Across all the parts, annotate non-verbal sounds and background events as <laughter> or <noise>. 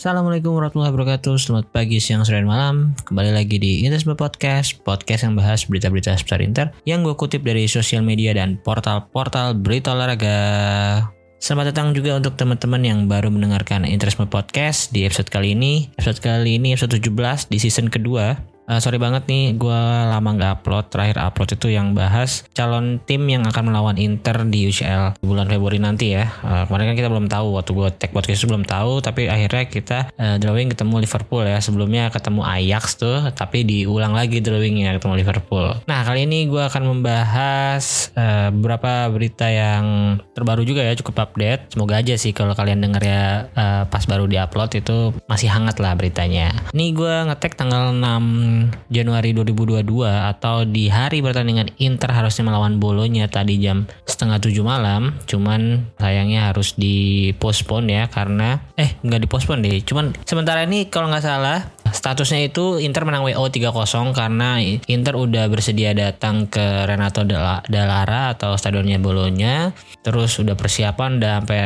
Assalamualaikum warahmatullahi wabarakatuh. Selamat pagi, siang, sore, dan malam. Kembali lagi di Interisme Podcast Podcast yang bahas berita-berita seputar Inter Yang gue kutip dari sosial media dan portal-portal berita olahraga. Selamat datang juga untuk teman-teman yang baru mendengarkan Interisme Podcast di episode kali ini. Episode kali ini episode 17 di season kedua Uh, sorry banget nih, gue lama nggak upload. Terakhir upload itu yang bahas calon tim yang akan melawan Inter di UCL bulan Februari nanti ya. Uh, kemarin kan kita belum tahu waktu gue tag podcast itu belum tahu, tapi akhirnya kita uh, drawing ketemu Liverpool ya. Sebelumnya ketemu Ajax tuh, tapi diulang lagi drawingnya ketemu Liverpool. Nah kali ini gue akan membahas uh, beberapa berita yang terbaru juga ya, cukup update. Semoga aja sih kalau kalian denger ya uh, pas baru diupload itu masih hangat lah beritanya. Ini gue ngetek tanggal 6 Januari 2022 atau di hari pertandingan Inter harusnya melawan Bolonya tadi jam setengah tujuh malam. Cuman sayangnya harus dipospon ya karena eh nggak dipospon deh. Cuman sementara ini kalau nggak salah Statusnya itu Inter menang WO 3-0 karena Inter udah bersedia datang ke Renato Dallara atau stadionnya Bolonya. Terus udah persiapan udah sampai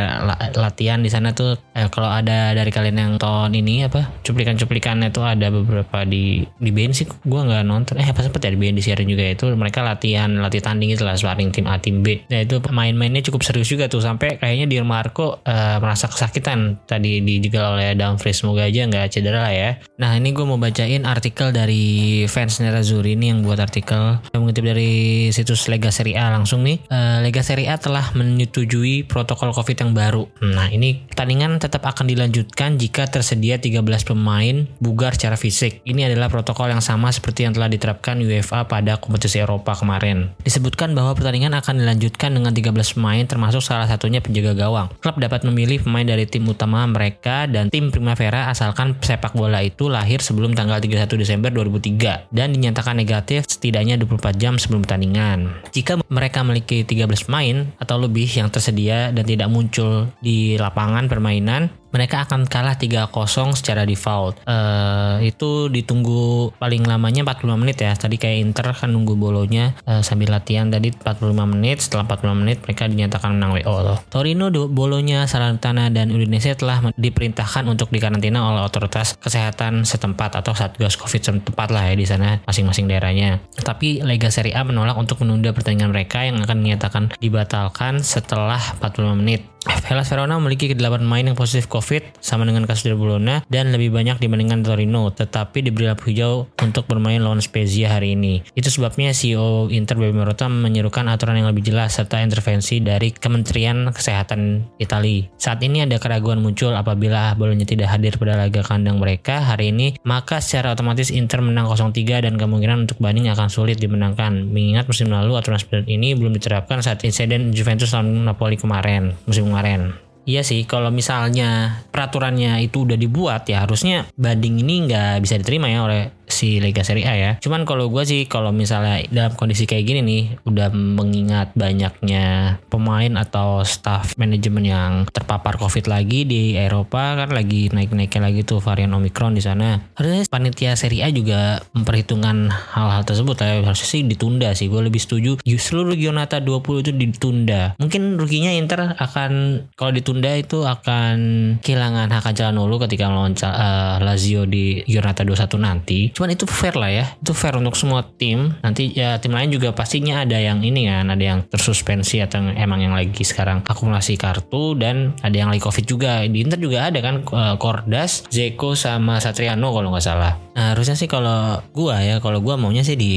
latihan di sana tuh eh, kalau ada dari kalian yang tahun ini apa cuplikan-cuplikannya tuh ada beberapa di di BN sih gue nggak nonton eh apa sempet ya di BN disiarin juga itu mereka latihan latih tanding itu lah sparring tim A tim B. Nah itu main-mainnya cukup serius juga tuh sampai kayaknya di Marco uh, merasa kesakitan tadi dijegal oleh Dumfries semoga aja nggak cedera lah ya. Nah Nah ini gue mau bacain artikel dari fans Nerazzurri ini yang buat artikel yang mengutip dari situs Lega Serie A langsung nih. Uh, Lega Serie A telah menyetujui protokol COVID yang baru. Nah ini pertandingan tetap akan dilanjutkan jika tersedia 13 pemain bugar secara fisik. Ini adalah protokol yang sama seperti yang telah diterapkan UEFA pada kompetisi Eropa kemarin. Disebutkan bahwa pertandingan akan dilanjutkan dengan 13 pemain termasuk salah satunya penjaga gawang. Klub dapat memilih pemain dari tim utama mereka dan tim Primavera asalkan sepak bola itu lah lahir sebelum tanggal 31 Desember 2003 dan dinyatakan negatif setidaknya 24 jam sebelum pertandingan. Jika mereka memiliki 13 pemain atau lebih yang tersedia dan tidak muncul di lapangan permainan, mereka akan kalah 3-0 secara default. Uh, itu ditunggu paling lamanya 45 menit ya. Tadi kayak Inter kan nunggu bolonya uh, sambil latihan tadi 45 menit. Setelah 45 menit mereka dinyatakan menang WO loh. Torino bolonya Salernitana dan Udinese telah diperintahkan untuk dikarantina oleh otoritas kesehatan setempat atau satgas covid setempat lah ya di sana masing-masing daerahnya. Tapi Lega Serie A menolak untuk menunda pertandingan mereka yang akan dinyatakan dibatalkan setelah 45 menit. Hellas Verona memiliki 8 pemain yang positif COVID sama dengan kasus dari Bologna dan lebih banyak dibandingkan Torino, tetapi diberi lampu hijau untuk bermain lawan Spezia hari ini. Itu sebabnya CEO Inter Baby Marotta menyerukan aturan yang lebih jelas serta intervensi dari Kementerian Kesehatan Italia. Saat ini ada keraguan muncul apabila Bologna tidak hadir pada laga kandang mereka hari ini, maka secara otomatis Inter menang 0-3 dan kemungkinan untuk banding akan sulit dimenangkan. Mengingat musim lalu aturan seperti ini belum diterapkan saat insiden Juventus lawan Napoli kemarin musim kemarin. Iya sih, kalau misalnya peraturannya itu udah dibuat ya harusnya banding ini nggak bisa diterima ya oleh si Liga Serie A ya. Cuman kalau gue sih kalau misalnya dalam kondisi kayak gini nih udah mengingat banyaknya pemain atau staff manajemen yang terpapar COVID lagi di Eropa kan lagi naik-naiknya lagi tuh varian Omicron di sana. Harusnya panitia Serie A juga memperhitungkan hal-hal tersebut ya. Harusnya sih ditunda sih. Gue lebih setuju seluruh Gionata 20 itu ditunda. Mungkin ruginya Inter akan kalau ditunda itu akan kehilangan hak Calhanoglu ketika melawan uh, Lazio di Gionata 21 nanti. Cuma cuman itu fair lah ya itu fair untuk semua tim nanti ya tim lain juga pastinya ada yang ini kan ada yang tersuspensi atau emang yang lagi sekarang akumulasi kartu dan ada yang lagi covid juga di Inter juga ada kan uh, Kordas Zeko sama Satriano kalau nggak salah Nah, harusnya sih kalau gua ya, kalau gua maunya sih di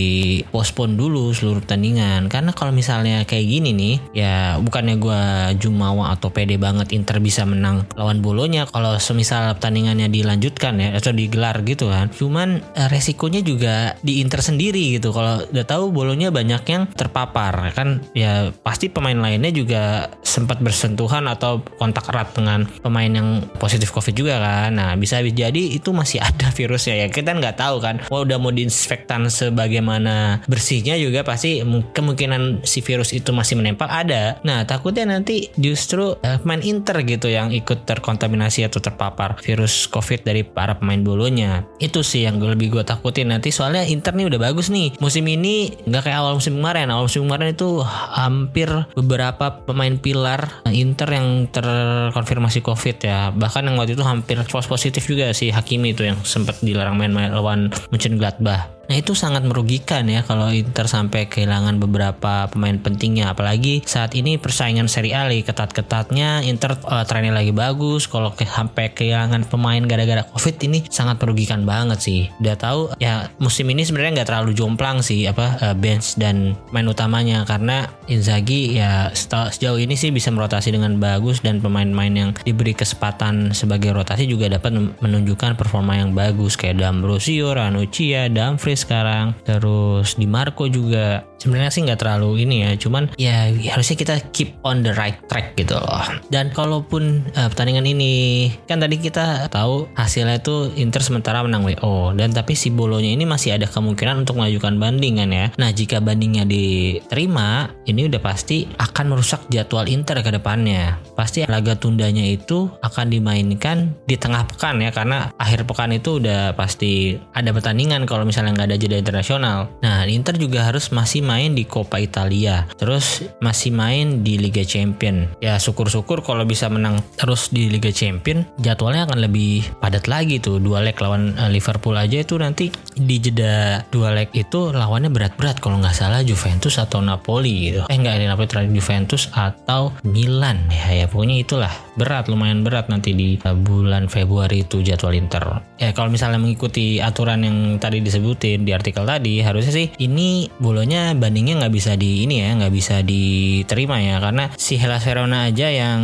postpone dulu seluruh pertandingan. Karena kalau misalnya kayak gini nih, ya bukannya gua jumawa atau pede banget Inter bisa menang lawan Bolonya kalau semisal pertandingannya dilanjutkan ya atau digelar gitu kan. Cuman eh, resikonya juga di Inter sendiri gitu. Kalau udah tahu Bolonya banyak yang terpapar kan ya pasti pemain lainnya juga sempat bersentuhan atau kontak erat dengan pemain yang positif Covid juga kan. Nah, bisa jadi itu masih <laughs> ada virusnya ya. Kita nggak tahu kan. Wah udah mau diinfektan sebagaimana bersihnya juga pasti kemungkinan si virus itu masih menempel ada. Nah takutnya nanti justru uh, Inter gitu yang ikut terkontaminasi atau terpapar virus COVID dari para pemain bolonya. Itu sih yang lebih gue takutin nanti. Soalnya Inter nih udah bagus nih. Musim ini nggak kayak awal musim kemarin. Awal musim kemarin itu hampir beberapa pemain pilar Inter yang terkonfirmasi COVID ya. Bahkan yang waktu itu hampir false positif juga si Hakimi itu yang sempat dilarang main lawan Mönchengladbach Nah itu sangat merugikan ya kalau Inter sampai kehilangan beberapa pemain pentingnya. Apalagi saat ini persaingan Serie A lagi ketat-ketatnya. Inter uh, trennya lagi bagus. Kalau ke, sampai kehilangan pemain gara-gara Covid ini sangat merugikan banget sih. Udah tahu ya musim ini sebenarnya nggak terlalu jomplang sih apa uh, bench dan main utamanya. Karena Inzaghi ya sejauh ini sih bisa merotasi dengan bagus dan pemain-pemain yang diberi kesempatan sebagai rotasi juga dapat menunjukkan performa yang bagus. Kayak D'Ambrosio, Ranuccia, Dumfries sekarang. Terus di Marco juga sebenarnya sih nggak terlalu ini ya cuman ya harusnya kita keep on the right track gitu loh. Dan kalaupun uh, pertandingan ini kan tadi kita tahu hasilnya itu Inter sementara menang WO dan tapi si Bolonya ini masih ada kemungkinan untuk mengajukan bandingan ya. Nah jika bandingnya diterima ini udah pasti akan merusak jadwal Inter ke depannya. Pasti laga tundanya itu akan dimainkan di tengah pekan ya karena akhir pekan itu udah pasti ada pertandingan kalau misalnya nggak ada jeda internasional. Nah, Inter juga harus masih main di Coppa Italia, terus masih main di Liga Champion. Ya syukur-syukur kalau bisa menang terus di Liga Champion, jadwalnya akan lebih padat lagi tuh. Dua leg lawan uh, Liverpool aja itu nanti di jeda dua leg itu lawannya berat-berat kalau nggak salah Juventus atau Napoli gitu. Eh nggak ada Napoli terakhir Juventus atau Milan ya ya pokoknya itulah berat lumayan berat nanti di uh, bulan Februari itu jadwal Inter. Ya kalau misalnya mengikuti aturan yang tadi disebutin di artikel tadi harusnya sih ini bolonya bandingnya nggak bisa di ini ya nggak bisa diterima ya. Karena si Hellas Verona aja yang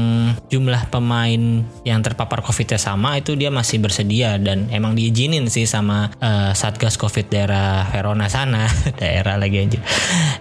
jumlah pemain yang terpapar covid sama itu dia masih bersedia dan emang diizinin sih sama uh, satgas covid daerah Verona sana. <laughs> Daerah lagi aja.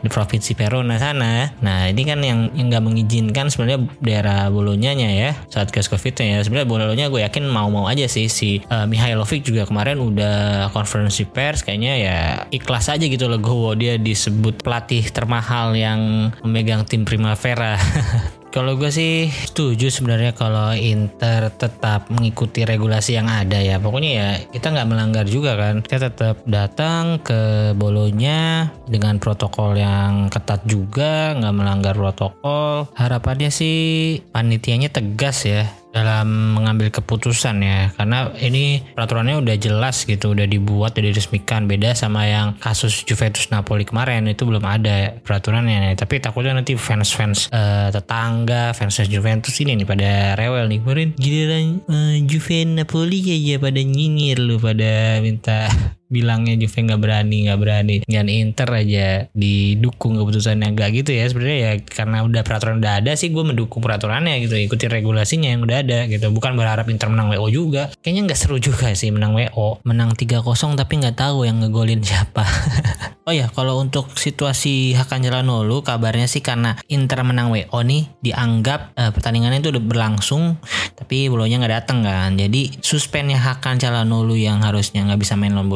Di provinsi Verona sana. Nah ini kan yang nggak mengizinkan sebenarnya daerah bolonya ya satgas covid ya. Sebenarnya bolonya gue yakin mau-mau aja sih. Si uh, Mihailovic juga kemarin udah konferensi pers kayaknya ya ikhlas aja gitu Legowo dia disebut pelatih termahal yang memegang tim Primavera <laughs> Kalau gue sih setuju sebenarnya kalau Inter tetap mengikuti regulasi yang ada ya. Pokoknya ya kita nggak melanggar juga kan. Kita tetap datang ke Bolonya dengan protokol yang ketat juga, nggak melanggar protokol. Harapannya sih panitianya tegas ya dalam mengambil keputusan ya. Karena ini peraturannya udah jelas gitu udah dibuat udah diresmikan. Beda sama yang kasus Juventus Napoli kemarin itu belum ada peraturannya. Tapi takutnya nanti fans-fans uh, tetangga fans Juventus ini nih pada rewel nih. Kemarin giliran uh, Juve Napoli aja pada nyinyir lu pada minta bilangnya Juve nggak berani nggak berani. Dan Inter aja didukung keputusannya. Nggak gitu ya sebenarnya ya karena udah peraturan udah ada sih gue mendukung peraturannya gitu ikuti regulasinya yang udah ada gitu. Bukan berharap Inter menang WO juga. Kayaknya nggak seru juga sih menang WO menang 3-0 tapi nggak tahu yang ngegolin siapa. <laughs> Oh ya kalau untuk situasi Hakan Calhanoglu kabarnya sih karena Inter menang WO nih dianggap uh, pertandingannya itu udah berlangsung tapi bolonya nggak datang kan. Jadi suspennya Hakan Calhanoglu yang harusnya nggak bisa main lawan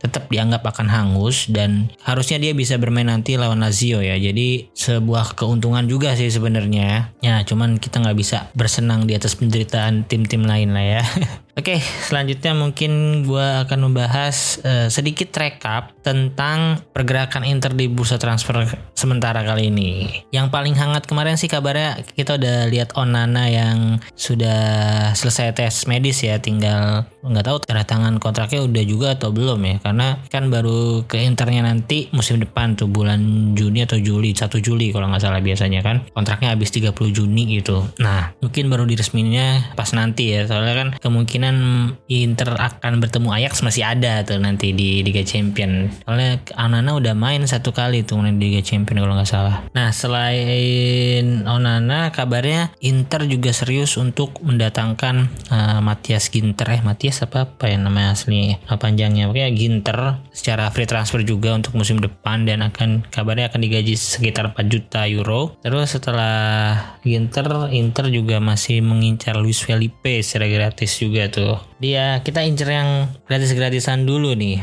tetap dianggap akan hangus dan harusnya dia bisa bermain nanti lawan Lazio ya. Jadi sebuah keuntungan juga sih sebenarnya. Ya, cuman kita nggak bisa bersenang di atas penderitaan tim-tim lain lah ya. <laughs> Oke, selanjutnya mungkin gue akan membahas uh, sedikit rekap tentang pergerakan Inter di bursa transfer sementara kali ini. Yang paling hangat kemarin sih kabarnya kita udah lihat Onana yang sudah selesai tes medis ya, tinggal nggak tahu tanda tangan kontraknya udah juga atau belum ya, karena kan baru ke Internya nanti musim depan tuh bulan Juni atau Juli, 1 Juli kalau nggak salah biasanya kan kontraknya habis 30 Juni gitu. Nah, mungkin baru diresminya pas nanti ya, soalnya kan kemungkinan kemungkinan Inter akan bertemu Ajax masih ada tuh nanti di Liga Champion. Soalnya Onana udah main satu kali tuh di Liga Champion kalau nggak salah. Nah selain Onana kabarnya Inter juga serius untuk mendatangkan uh, Matias Ginter eh Matias apa apa ya namanya asli apa panjangnya oke Ginter secara free transfer juga untuk musim depan dan akan kabarnya akan digaji sekitar 4 juta euro. Terus setelah Ginter Inter juga masih mengincar Luis Felipe secara gratis juga tuh. Dia kita incer yang gratis-gratisan dulu nih.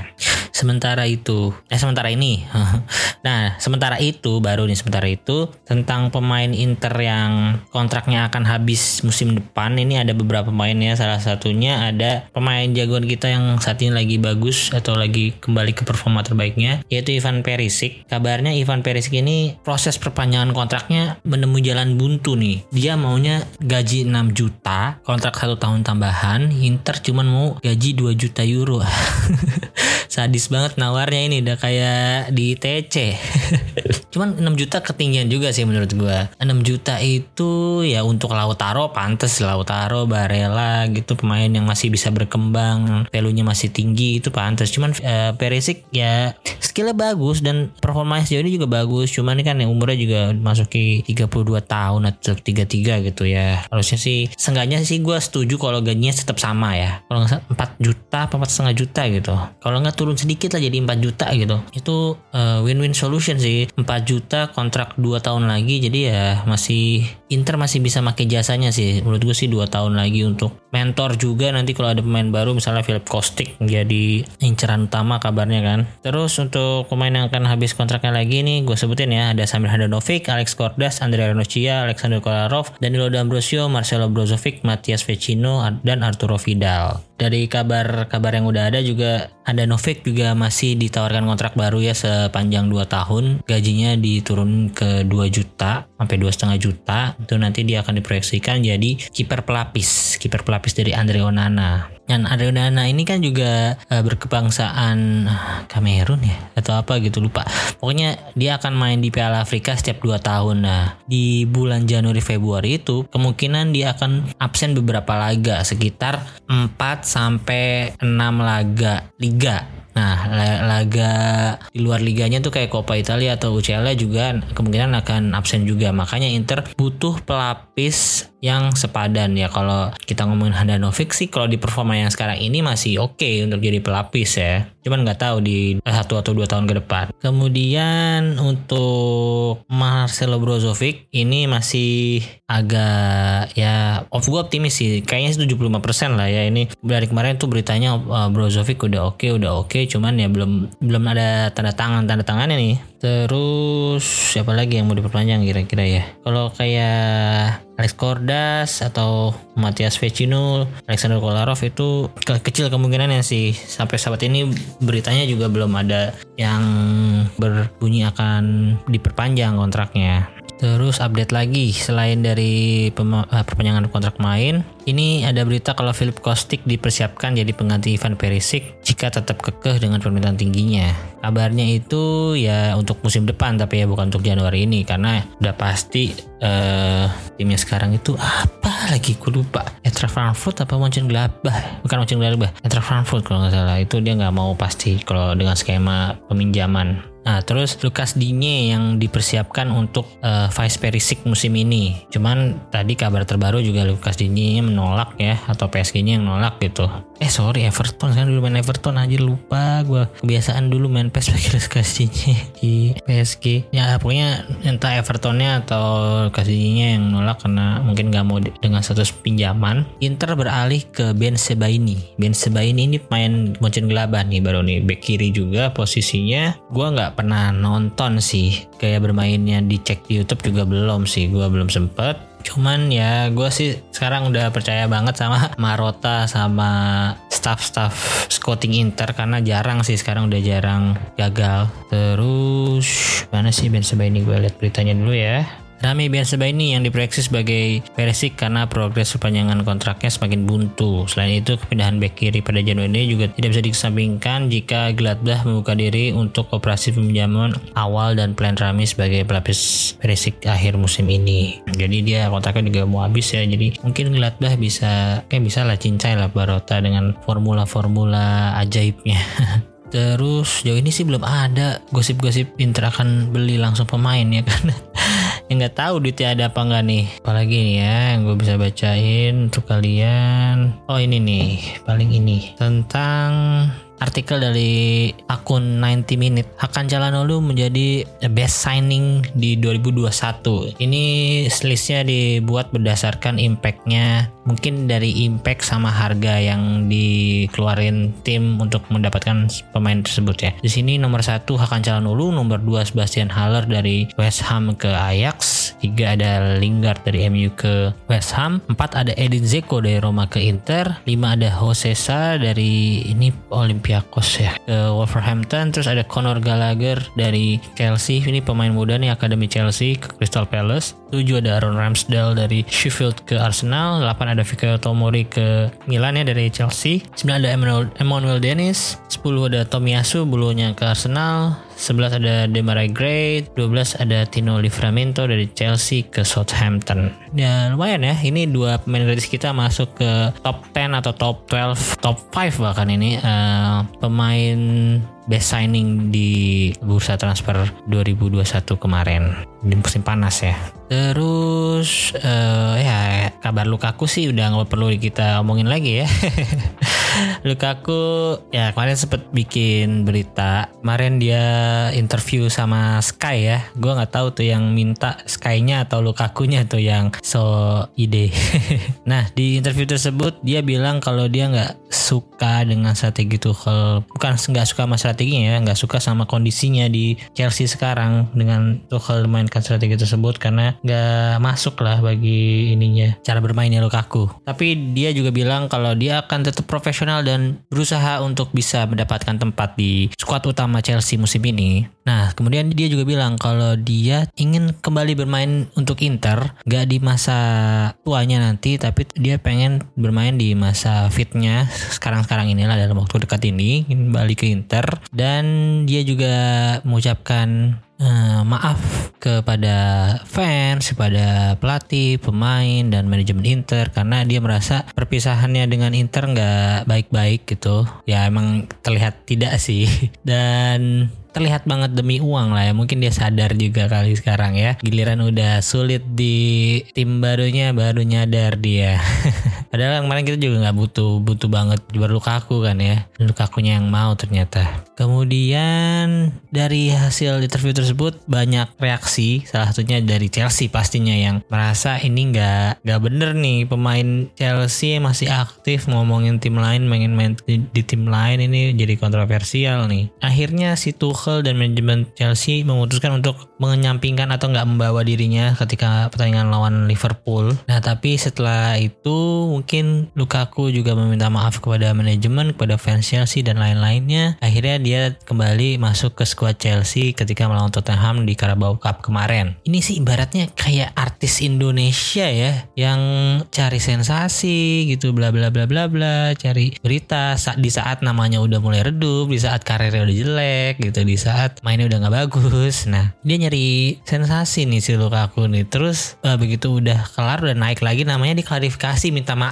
Sementara itu eh sementara ini. <laughs> Nah sementara itu baru nih sementara itu tentang pemain Inter yang kontraknya akan habis musim depan. Ini ada beberapa pemain ya. Salah satunya ada pemain jagoan kita yang saat ini lagi bagus atau lagi kembali ke performa terbaiknya yaitu Ivan Perisic. Kabarnya Ivan Perisic ini proses perpanjangan kontraknya menemui jalan buntu nih. Dia maunya gaji 6 juta kontrak satu tahun tambahan. Inter cuman mau gaji 2 juta euro <laughs> sadis banget nawarnya ini udah kayak di TC <laughs> cuman 6 juta ketinggian juga sih menurut gua. 6 juta itu ya untuk Lautaro pantes Lautaro Barella gitu pemain yang masih bisa berkembang value-nya masih tinggi itu pantas cuman uh, Perisic ya skillnya bagus dan performanya sejauh ini juga bagus. Cuman ini kan yang umurnya juga masuki 32 tahun atau 33 gitu ya. Harusnya sih seenggaknya sih gue setuju kalau gajinya tetap sama ya. Kalau nggak 4 juta apa 4 setengah juta gitu. Kalau nggak turun sedikit lah jadi 4 juta gitu. Itu uh, win-win solution sih. 4 juta kontrak 2 tahun lagi jadi ya masih Inter masih bisa pakai jasanya sih. Menurut gue sih 2 tahun lagi untuk mentor juga nanti kalau ada pemain baru misalnya Philip Kostik jadi inceran utama kabarnya kan. Terus untuk pemain yang akan habis kontraknya lagi nih gue sebutin ya ada Samir Handanovic, Alex Kordas, Andrea Ranocchia, Alexander Kolarov, Danilo D'Ambrosio, Marcelo Brozovic, Matias Vecino dan Arturo Vidal. Dari kabar-kabar yang udah ada juga ada Novik juga masih ditawarkan kontrak baru ya sepanjang 2 tahun. Gajinya diturun ke 2 juta sampai dua setengah juta itu nanti dia akan diproyeksikan jadi kiper pelapis kiper pelapis dari Andre Onana. Dan Andre Onana ini kan juga uh, berkebangsaan Kamerun ya? Atau apa gitu lupa. Pokoknya dia akan main di Piala Afrika setiap 2 tahun. Nah di bulan Januari Februari itu kemungkinan dia akan absen beberapa laga sekitar 4 sampai 6 laga liga Nah, laga di luar liganya tuh kayak Coppa Italia atau UCL juga kemungkinan akan absen juga. Makanya Inter butuh pelapis yang sepadan ya. Kalau kita ngomongin Handanovic sih kalau di performa yang sekarang ini masih oke okay untuk jadi pelapis ya. Cuman nggak tahu di satu atau dua tahun ke depan. Kemudian untuk Marcelo Brozovic ini masih agak ya of gue optimis sih. Kayaknya 75% lah ya ini dari kemarin tuh beritanya uh, Brozovic udah oke, okay, udah oke. Okay cuman ya belum belum ada tanda tangan tanda tangannya nih terus siapa lagi yang mau diperpanjang kira-kira ya kalau kayak Alex Kordas atau Matias Vecino, Alexander Kolarov itu ke kecil kemungkinannya sih. Sampai saat ini beritanya juga belum ada yang berbunyi akan diperpanjang kontraknya Terus update lagi selain dari eh, perpanjangan kontrak main, ini ada berita kalau Philip Kostik dipersiapkan jadi pengganti Ivan Perisic jika tetap kekeh dengan permintaan tingginya. Kabarnya itu ya untuk musim depan tapi ya bukan untuk Januari ini karena udah pasti uh, timnya sekarang itu apa lagi gue lupa. Etra Frankfurt apa Mönchengladbach? Bukan Mönchengladbach, Etra Frankfurt kalau nggak salah. Itu dia nggak mau pasti kalau dengan skema peminjaman Nah, terus Lukas Digne yang dipersiapkan untuk uh, Vice Perisic musim ini. Cuman tadi kabar terbaru juga Lukas Digne menolak ya atau PSG-nya yang menolak gitu. Eh sorry Everton kan dulu main Everton aja lupa gue kebiasaan dulu main <laughs> PES pakai Lukas Digne di PSG. Ya pokoknya entah Evertonnya atau Lukas Digne yang menolak karena mungkin gak mau dengan status pinjaman. Inter beralih ke Ben Sebaini. Ben Sebaini ini main Mönchengladbach nih baru nih back kiri juga posisinya. Gue nggak pernah nonton sih kayak bermainnya dicek di YouTube juga belum sih gue belum sempet. Cuman ya gue sih sekarang udah percaya banget sama <laughs> Marota sama staff-staff scouting Inter karena jarang sih sekarang udah jarang gagal. Terus mana sih Ben ini? Gue lihat beritanya dulu ya Rami ini yang diproyeksi sebagai Perisic karena progres perpanjangan kontraknya semakin buntu. Selain itu, kepindahan bek kiri pada Januari ini juga tidak bisa dikesampingkan jika Gladbach membuka diri untuk operasi peminjaman awal dan plan Rami sebagai pelapis Perisic akhir musim ini. Jadi dia kontraknya juga mau habis ya. Jadi mungkin Gladbach bisa kayak bisa lah cincai lah Barota dengan formula-formula ajaibnya. <laughs> Terus jauh ini sih belum ada gosip-gosip Inter akan beli langsung pemain ya kan yang nggak tahu duitnya ada apa nggak nih. Apalagi nih ya yang gue bisa bacain untuk kalian. Oh ini nih paling ini. Tentang artikel dari akun 90 Minute, Hakan Calhanoglu menjadi best signing di 2021. Ini listnya dibuat berdasarkan impactnya, mungkin dari impact sama harga yang dikeluarin tim untuk mendapatkan pemain tersebut ya. Di sini nomor satu Hakan Calhanoglu, nomor dua Sebastian Haller dari West Ham ke Ajax, tiga ada Lingard dari MU ke West Ham, empat ada Edin Zeko dari Roma ke Inter, lima ada Josesa dari ini Olympiakos ya. Ke Wolverhampton, terus ada Conor Gallagher dari Chelsea, ini pemain muda nih akademi Chelsea ke Crystal Palace, 7 ada Aaron Ramsdale dari Sheffield ke Arsenal, 8 ada Fikayo Tomori ke Milan ya dari Chelsea, 9 ada Emmanuel, Emmanuel Dennis, 10 ada Tomiyasu bulunya ke Arsenal, 11 ada Demarai Gray, 12 ada Tino Livramento dari Chelsea ke Southampton. Ya lumayan ya, ini dua pemain gratis kita masuk ke top 10 atau top 12, top 5 bahkan ini uh, pemain best signing di bursa transfer 2021 kemarin. Di musim panas ya. Terus uh, ya kabar Lukaku sih udah nggak perlu kita omongin lagi ya. <laughs> Lukaku ya kemarin sempet bikin berita. Kemarin dia interview sama Sky ya. Gue nggak tahu tuh yang minta Sky-nya atau Lukaku-nya tuh yang so ide. <laughs> Nah di interview tersebut dia bilang kalau dia nggak suka dengan strategi Tuchel. Bukan nggak suka sama strateginya ya nggak suka sama kondisinya di Chelsea sekarang dengan Tuchel memainkan strategi tersebut karena nggak masuk lah bagi ininya cara bermainnya Lukaku tapi dia juga bilang kalau dia akan tetap profesional dan berusaha untuk bisa mendapatkan tempat di skuad utama Chelsea musim ini. Nah, kemudian dia juga bilang kalau dia ingin kembali bermain untuk Inter, gak di masa tuanya nanti, tapi dia pengen bermain di masa fitnya sekarang-sekarang inilah dalam waktu dekat ini, ingin balik ke Inter. Dan dia juga mengucapkan uh, maaf kepada fans, kepada pelatih, pemain dan manajemen Inter karena dia merasa perpisahannya dengan Inter nggak baik-baik gitu. Ya emang terlihat tidak sih. <laughs> Dan terlihat banget demi uang lah ya mungkin dia sadar juga kali sekarang ya giliran udah sulit di tim barunya baru nyadar dia <laughs> padahal kemarin kita juga nggak butuh butuh banget baru Lukaku kan ya. Lukakunya yang mau ternyata. Kemudian dari hasil interview tersebut banyak reaksi. Salah satunya dari Chelsea pastinya yang merasa ini nggak nggak bener nih pemain Chelsea masih aktif ngomongin tim lain main main di, di tim lain ini jadi kontroversial nih. Akhirnya si Tuchel Tuchel dan manajemen Chelsea memutuskan untuk menyampingkan atau nggak membawa dirinya ketika pertandingan lawan Liverpool. Nah tapi setelah itu mungkin Lukaku juga meminta maaf kepada manajemen, kepada fans Chelsea dan lain-lainnya. Akhirnya dia kembali masuk ke skuad Chelsea ketika melawan Tottenham di Carabao Cup kemarin. Ini sih ibaratnya kayak artis Indonesia ya yang cari sensasi gitu bla bla bla bla bla, cari berita di saat namanya udah mulai redup, di saat karirnya udah jelek gitu di saat mainnya udah nggak bagus. Nah, dia nyari sensasi nih si Lukaku nih. Terus uh, begitu udah kelar udah naik lagi namanya diklarifikasi minta maaf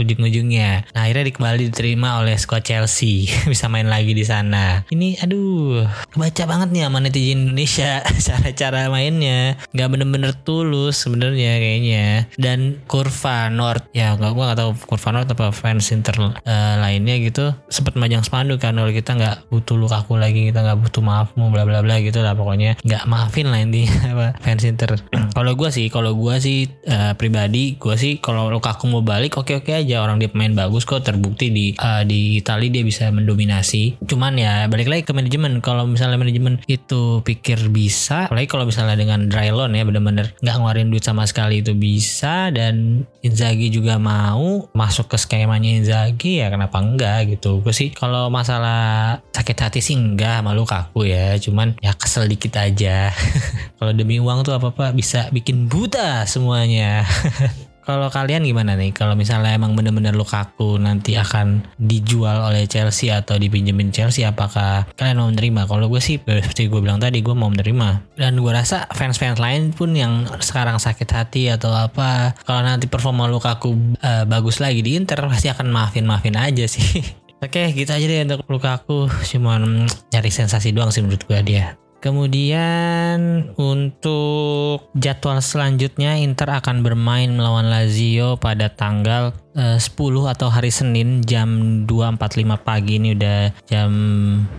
ujung-ujungnya. Nah, akhirnya kembali diterima oleh squad Chelsea. <laughs> Bisa main lagi di sana. Ini aduh, kebaca banget nih sama netizen Indonesia <laughs> cara-cara mainnya. Nggak bener-bener tulus sebenarnya kayaknya. Dan kurva North ya nggak gua nggak tahu kurva North apa fans Inter uh, lainnya gitu sempat majang spanduk kan kalau kita nggak butuh Lukaku lagi kita nggak butuh butuh maafmu bla bla bla gitu lah pokoknya nggak maafin lah <laughs> apa fans Inter <clears throat> kalau gue sih kalau gue sih uh, pribadi gue sih kalau Lukaku mau balik oke oke aja. Orang dia pemain bagus kok terbukti di uh, di Italia dia bisa mendominasi. Cuman ya balik lagi ke manajemen. Kalau misalnya manajemen itu pikir bisa apalagi kalau misalnya dengan dry loan ya bener-bener nggak ngeluarin duit sama sekali itu bisa. Dan Inzaghi juga mau masuk ke skemanya Inzaghi ya kenapa enggak gitu. Gue sih kalau masalah sakit hati sih enggak malu aku ya. Cuman ya kesel dikit aja. <laughs> Kalau demi uang tuh apa apa bisa bikin buta semuanya <laughs> Kalau kalian gimana nih? Kalau misalnya emang bener-bener Lukaku nanti akan dijual oleh Chelsea atau dipinjemin Chelsea, apakah kalian mau menerima? Kalau gue sih, seperti gue bilang tadi, gue mau menerima. Dan gue rasa fans-fans lain pun yang sekarang sakit hati atau apa, kalau nanti performa Lukaku uh, bagus lagi di Inter, pasti akan maafin-maafin aja sih. <laughs> Oke, gitu aja deh untuk Lukaku. Cuman nyari sensasi doang sih menurut gue dia. Kemudian untuk jadwal selanjutnya Inter akan bermain melawan Lazio pada tanggal uh, 10 atau hari Senin jam 2.45 pagi ini udah jam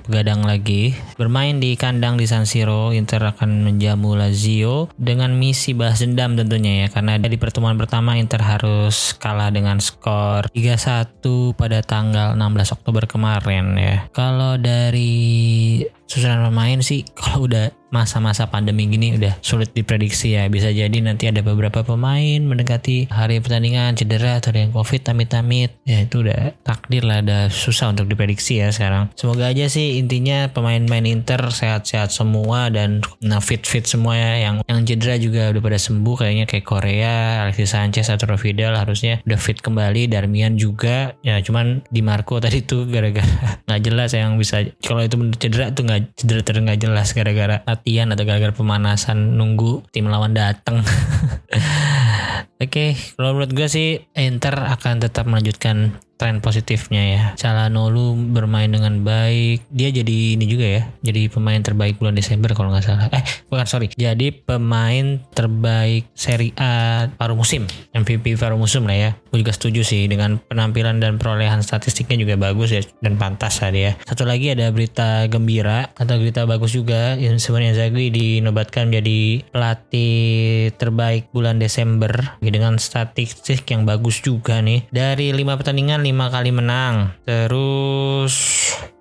begadang lagi. Bermain di kandang di San Siro, Inter akan menjamu Lazio dengan misi balas dendam tentunya ya karena di pertemuan pertama Inter harus kalah dengan skor 3-1 pada tanggal 16 Oktober kemarin ya. Kalau dari susunan pemain sih <laughs> kalau udah masa-masa pandemi gini udah sulit diprediksi ya. Bisa jadi nanti ada beberapa pemain mendekati hari pertandingan cedera atau ada yang covid tamit-tamit. Ya itu udah takdir lah udah susah untuk diprediksi ya sekarang. Semoga aja sih intinya pemain-pemain Inter sehat-sehat semua dan nah fit-fit semua ya. Yang yang cedera juga udah pada sembuh kayaknya kayak Korea Alexis Sanchez atau Vidal harusnya udah fit kembali. Darmian juga. Ya cuman di Marco <laughs> tadi tuh gara-gara nggak jelas yang bisa kalau itu cedera tuh nggak cedera terus jelas gara-gara latihan atau gara-gara pemanasan nunggu tim lawan datang. <laughs> Oke, okay, kalau menurut gue sih Inter akan tetap melanjutkan tren positifnya ya. Calhanoglu bermain dengan baik. Dia jadi ini juga ya. Jadi pemain terbaik bulan Desember kalau nggak salah. Eh, bukan sorry. Jadi pemain terbaik Serie A paruh musim. MVP paruh musim lah ya. Gue juga setuju sih dengan penampilan dan perolehan statistiknya juga bagus ya dan pantas lah dia. Satu lagi ada berita gembira atau berita bagus juga. Yang sebenarnya Zagui dinobatkan menjadi pelatih terbaik bulan Desember dengan statistik yang bagus juga nih. Dari lima pertandingan 5 kali menang. Terus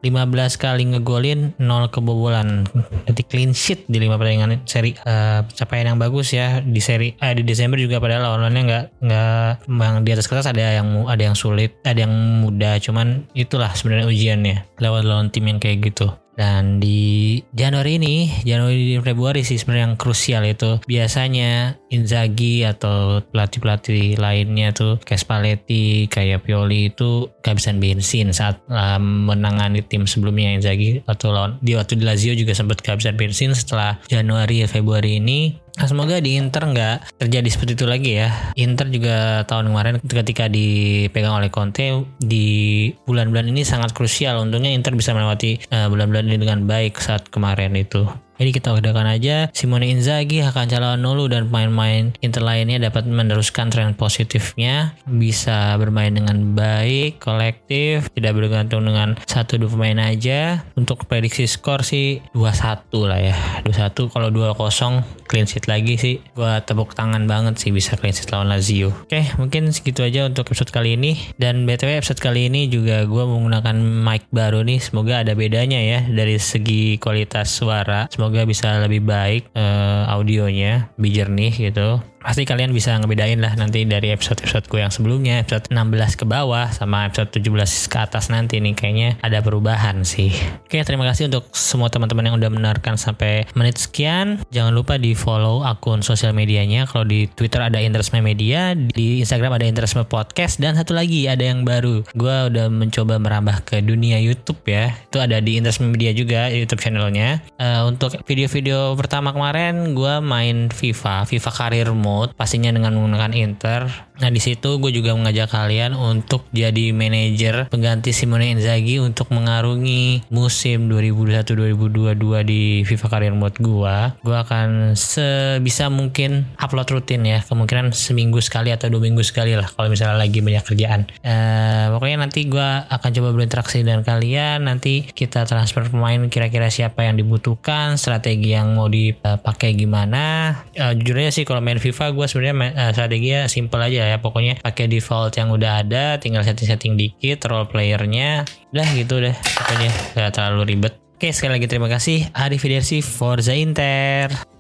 15 kali ngegolin 0 kebobolan. Jadi clean sheet di 5 pertandingan seri uh, capaian yang bagus ya di seri uh, di Desember juga padahal lawannya nggak nggak yang di atas kertas ada yang ada yang sulit, ada yang mudah, cuman itulah sebenarnya ujiannya lewat lawan tim yang kayak gitu. Dan di Januari ini, Januari dan Februari sih sebenarnya yang krusial itu. Biasanya Inzaghi atau pelatih-pelatih lainnya tuh kayak Spalletti, kayak Pioli itu kehabisan bensin saat uh, menangani tim sebelumnya Inzaghi atau lawan di waktu di Lazio juga sempat kehabisan bensin setelah Januari Februari ini Nah, semoga di Inter nggak terjadi seperti itu lagi ya. Inter juga tahun kemarin ketika dipegang oleh Conte di bulan-bulan ini sangat krusial. Untungnya Inter bisa melewati eh, bulan-bulan uh, ini dengan baik saat kemarin itu. Jadi kita udahakan aja Simone Inzaghi, Hakan Calhanoglu dan pemain-pemain Inter lainnya dapat meneruskan tren positifnya, bisa bermain dengan baik, kolektif, tidak bergantung dengan satu dua pemain aja. Untuk prediksi skor sih 2-1 lah ya. 2-1 kalau 2-0 clean sheet lagi sih. Gua tepuk tangan banget sih bisa clean sheet lawan Lazio. Oke, mungkin segitu aja untuk episode kali ini. Dan BTW episode kali ini juga gue menggunakan mic baru nih. Semoga ada bedanya ya dari segi kualitas suara. Semoga semoga bisa lebih baik uh, audionya, lebih jernih gitu pasti kalian bisa ngebedain lah nanti dari episode-episodeku yang sebelumnya. Episode 16 ke bawah sama episode 17 ke atas nanti nih. Kayaknya ada perubahan sih. Oke terima kasih untuk semua teman-teman yang udah mendengarkan sampai menit sekian. Jangan lupa di follow akun sosial medianya. Kalau di Twitter ada Interisme Media di Instagram ada Interisme Podcast dan satu lagi ada yang baru. Gue udah mencoba merambah ke dunia YouTube ya. Itu ada di Interisme Media juga YouTube channelnya. Uh, untuk video-video pertama kemarin gue main FIFA FIFA Mode mode pastinya dengan menggunakan Inter. Nah di situ gue juga mengajak kalian untuk jadi manajer pengganti Simone Inzaghi untuk mengarungi musim 2021-2022 di FIFA Career Mode gue. Gue akan sebisa mungkin upload rutin ya, kemungkinan seminggu sekali atau dua minggu sekali lah kalau misalnya lagi banyak kerjaan. Uh, pokoknya nanti gue akan coba berinteraksi dengan kalian. Nanti kita transfer pemain kira-kira siapa yang dibutuhkan, strategi yang mau dipakai gimana. Uh, jujur aja sih kalau main FIFA FIFA gue sebenarnya uh, strateginya simple aja ya. Pokoknya pakai default yang udah ada tinggal setting-setting dikit role playernya udah gitu deh pokoknya. Gak terlalu ribet. Oke sekali lagi terima kasih. Arif Fidersi Forza Inter